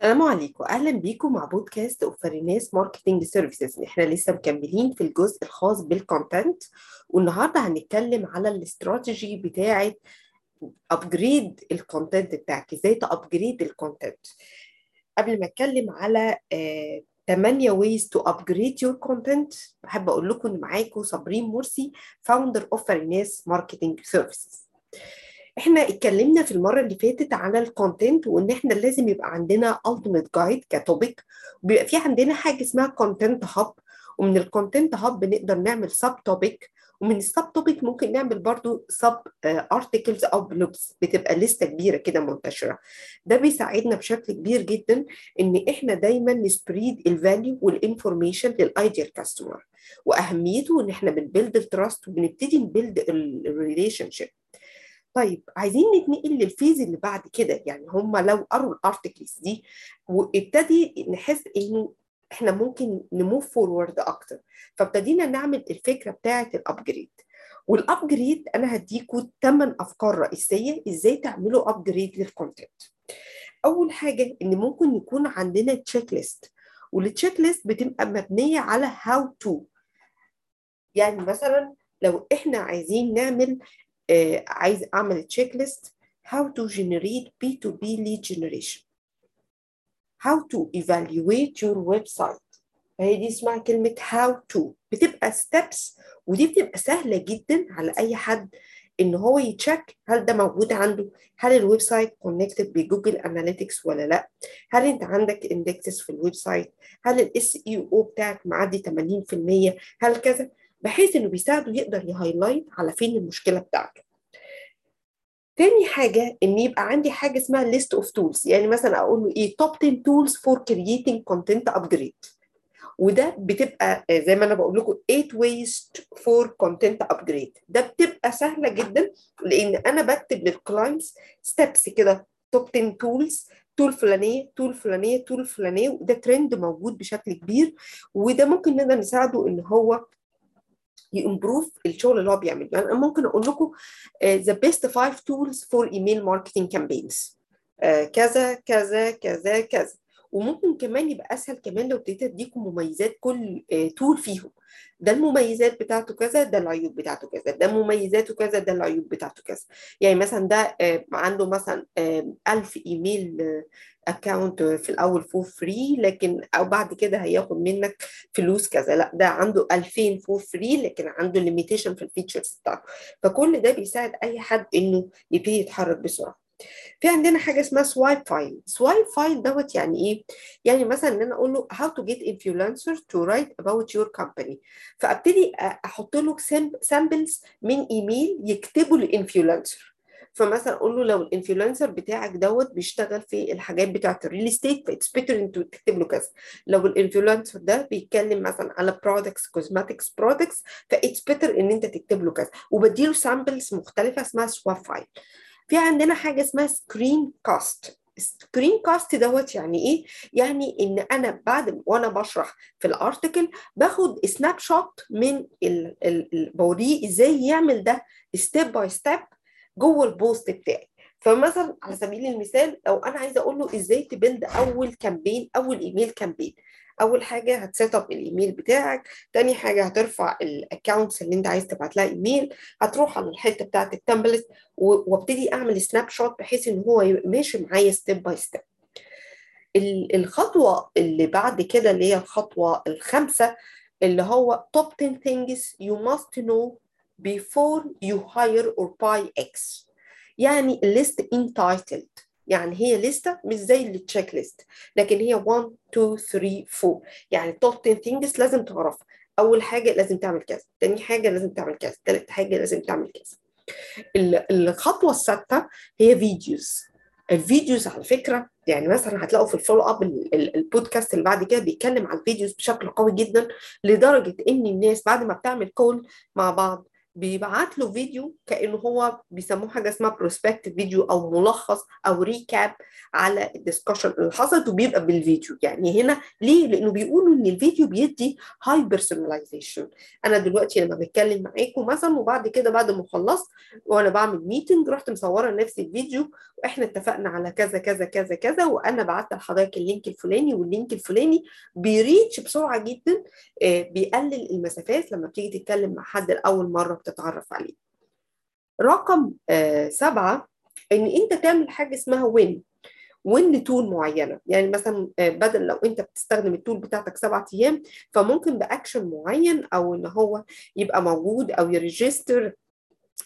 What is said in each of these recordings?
السلام عليكم. أهلا بيكم مع بودكاست of فريناس marketing services. إحنا لسه مكملين في الجزء الخاص بال content والنهاردة هنتكلم على الاستراتيجي بتاعة upgrade ال content بتاعك. إزاي ت upgrade ال content قبل ما أتكلم على آه 8 ways to upgrade your content بحب أقول لكم إن معاكم صابرين مرسي founder of فريناس marketing services. إحنا اتكلمنا في المرة اللي فاتت على ال content وإن إحنا لازم يبقى عندنا ultimate guide ك topic وبيبقى في عندنا حاجة اسمها content hub ومن ال content hub بنقدر نعمل sub topic ومن ال sub topic ممكن نعمل برضو sub articles أو blogs بتبقى list كبيرة كده منتشرة. ده بيساعدنا بشكل كبير جدا إن إحنا دايما نسبريد الفاليو والانفورميشن للايديال كاستمر وأهميته إن إحنا بن build ال trust وبنبتدي ن build ال relationship طيب عايزين نتنقل لل phase اللي بعد كده يعني هم لو قروا ال articles دي وابتدي نحس إنه إحنا ممكن ن move forward أكتر. فابتدينا نعمل الفكرة بتاعة ال upgrade وال upgrade أنا هديكم 8 أفكار رئيسية إزاي تعملوا upgrade لل content أول حاجة إن ممكن يكون عندنا checklist وال checklist بتبقى مبنية على how to يعني مثلا لو إحنا عايزين نعمل عايز أعمل checklist how to generate B2B lead generation. How to evaluate your website. فهي دي اسمها كلمة how to. بتبقى steps ودي بتبقى سهلة جدا على أي حد إن هو ي check هل ده موجود عنده. هل ال website connected ب Google Analytics ولا لأ. هل أنت عندك indexes في ال website. هل ال SEO بتاعك معدي 80% هل كذا. بحيث إنه بيساعده يقدر ي highlight على فين المشكلة بتاعته. تاني حاجة إن يبقى عندي حاجة اسمها list of tools. يعني مثلا أقول له إيه top 10 tools for creating content upgrade. وده بتبقى زي ما أنا بقول لكم 8 ways for content upgrade. ده بتبقى سهلة جدا لأن أنا بكتب لل clients steps كده top 10 tools tool فلانية tool فلانية tool فلانية وده ترند موجود بشكل كبير وده ممكن نقدر نساعده إن هو ي improve الشغل اللي هو بيعمله. يعني ممكن أقول لكم the best 5 tools for email marketing campaigns كذا كذا كذا كذا. وممكن كمان يبقى أسهل كمان لو ابتديت أديكم مميزات كل tool فيهم. ده المميزات بتاعته كذا ده العيوب بتاعته كذا. ده مميزاته كذا ده العيوب بتاعته كذا. يعني مثلا ده عنده مثلا 1000 email account في الأول for free لكن أو بعد كده هياخد منك فلوس كذا. لا ده عنده 2000 for free لكن عنده limitation في ال features بتاعته. فكل ده بيساعد أي حد إنه يبتدي يتحرك بسرعة. في عندنا حاجة اسمها swipe file swipe file دوت يعني إيه؟ يعني مثلا إن أنا أقول له how to get influencer to write about your company. فأبتدي أحط له samples من إيميل يكتبوا لل influencer. فمثلا أقول له لو ال influencer بتاعك دوت بيشتغل في الحاجات بتاعه ال real estate ف it's better أنت تكتب له كذا. لو ال influencer ده بيتكلم مثلا على products cosmetics products ف it's better إن أنت تكتب له كذا. وبديله samples مختلفة اسمها swipe file في عندنا حاجة اسمها screencast screencast دوت يعني إيه؟ يعني إن أنا بعد وأنا بشرح في ال article باخد snapshot من ال اللي بوريه إزاي يعمل ده step by step جوه ال post بتاعي. فمثلا على سبيل المثال لو أنا عايزة أقول له إزاي ت build أول campaign أول email campaign أول حاجة هت set up ال email بتاعك تاني حاجة هترفع ال accounts اللي أنت عايز تبعت لها إيميل هتروح على الحتة بتاعة ال template وابتدي أعمل snapshot بحيث إن هو ماشي معايا step by step الخطوة اللي بعد كده اللي هي الخطوة الخامسة اللي هو top 10 things you must know before you hire or buy X. يعني list entitled. يعني هي لستة مش زي التشيك ليست لكن هي 1 2 3 4 يعني توب 10 things لازم تعرفها. أول حاجة لازم تعمل كذا تاني حاجة لازم تعمل كذا تالت حاجة لازم تعمل كذا. الخطوة السادسة هي videos ال videos على فكرة يعني مثلا هتلاقوا في ال follow up البودكاست اللي بعد كده بيتكلم عن ال videos بشكل قوي جدا لدرجة إن الناس بعد ما بتعمل call مع بعض بيبعت له فيديو كأنه هو بيسموه حاجة اسمها prospective video أو ملخص أو recap على ال discussion اللي حصلت وبيبقى بالفيديو. يعني هنا ليه؟ لأنه بيقولوا إن الفيديو بيدي high personalization أنا دلوقتي لما بتكلم معاكم مثلا وبعد كده بعد ما خلصت وأنا بعمل meeting رحت مصورة نفسي الفيديو وإحنا اتفقنا على كذا كذا كذا كذا وأنا بعت لحضرتك ال link الفلاني وال link الفلاني بي reach بسرعة جدا بيقلل المسافات لما بتيجي تتكلم مع حد لأول مرة. بتتعرف عليه. رقم آه سبعة إن أنت تعمل حاجة اسمها win win ل tool معينة. يعني مثلا بدل لو أنت بتستخدم ال tool بتاعتك سبعة أيام فممكن بأكشن معين أو إن هو يبقى موجود أو ي register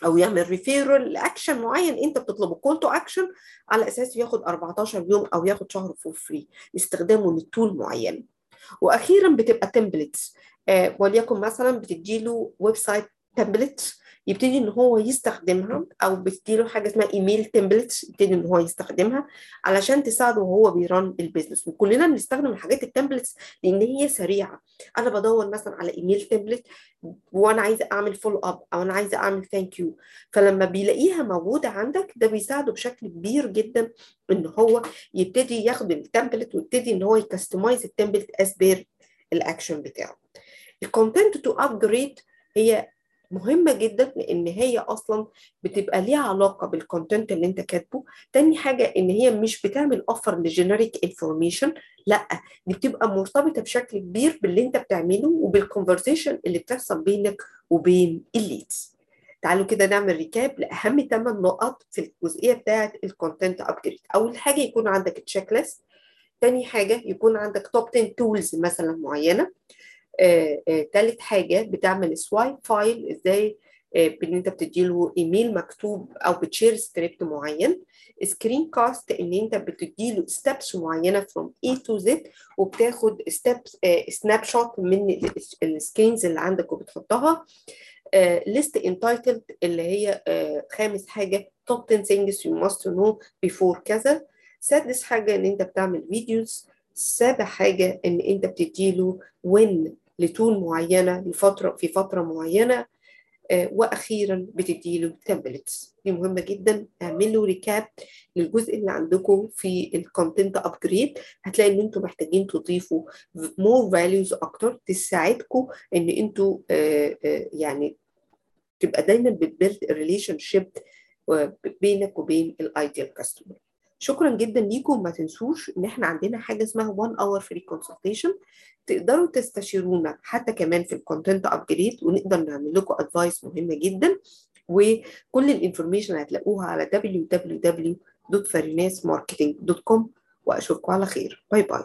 أو يعمل referral ل action معين أنت بتطلبه. call to action على أساس ياخد 14 يوم أو ياخد شهر for free استخدامه لل tool معين. وأخيرا بتبقى templates آه وليكن مثلا بتديله website template يبتدي إن هو يستخدمها أو بتديله حاجة اسمها email templates يبتدي إن هو يستخدمها علشان تساعده وهو بي run ال business وكلنا بنستخدم الحاجات ال templates لأن هي سريعة. أنا بدور مثلا على email template وأنا عايزة أعمل follow up أو أنا عايزة أعمل thank you فلما بيلاقيها موجودة عندك ده بيساعده بشكل كبير جدا إن هو يبتدي ياخد ال template ويبتدي إن هو ي customize ال template as per ال action بتاعه. ال content to upgrade هي مهمة جدا لأن هي أصلا بتبقى ليها علاقة بال content اللي أنت كاتبه. تاني حاجة إن هي مش بتعمل offer ل generic information لأ دي بتبقى مرتبطة بشكل كبير باللي أنت بتعمله وبال conversation اللي بتحصل بينك وبين ال leads تعالوا كده نعمل recap لأهم 8 نقط في الجزئية بتاعة ال content upgrade أول حاجة يكون عندك checklist تاني حاجة يكون عندك top 10 tools مثلا معينة. آه، آه، تالت حاجة بتعمل swipe file إزاي آه، بإن أنت بتديله ايميل مكتوب أو بت share script معين. screencast إن أنت بتديله steps معينة from A to Z وبتاخد steps snapshot من ال screens اللي عندك وبتحطها. list entitled اللي هي خامس حاجة top 10 things you must know before كذا. سادس حاجة إن أنت بتعمل videos سابع حاجة إن أنت بتديله win ل tool معينة لفترة في فترة معينة آه وأخيرا بتديله templates دي مهمة جدا. اعملوا recap للجزء اللي عندكم في ال content upgrade هتلاقي إن أنتم محتاجين تضيفوا more values أكتر تساعدكم إن أنتم آه آه يعني تبقى دايما بت build relationship بينك وبين ال ideal customer شكرا جدا ليكم. ما تنسوش إن إحنا عندنا حاجة اسمها 1 hour free consultation تقدروا تستشيرونا حتى كمان في ال content upgrade ونقدر نعمل لكم advice مهمة جدا. وكل ال information هتلاقوها على www.farinasmarketing.com وأشوفكم على خير. bye bye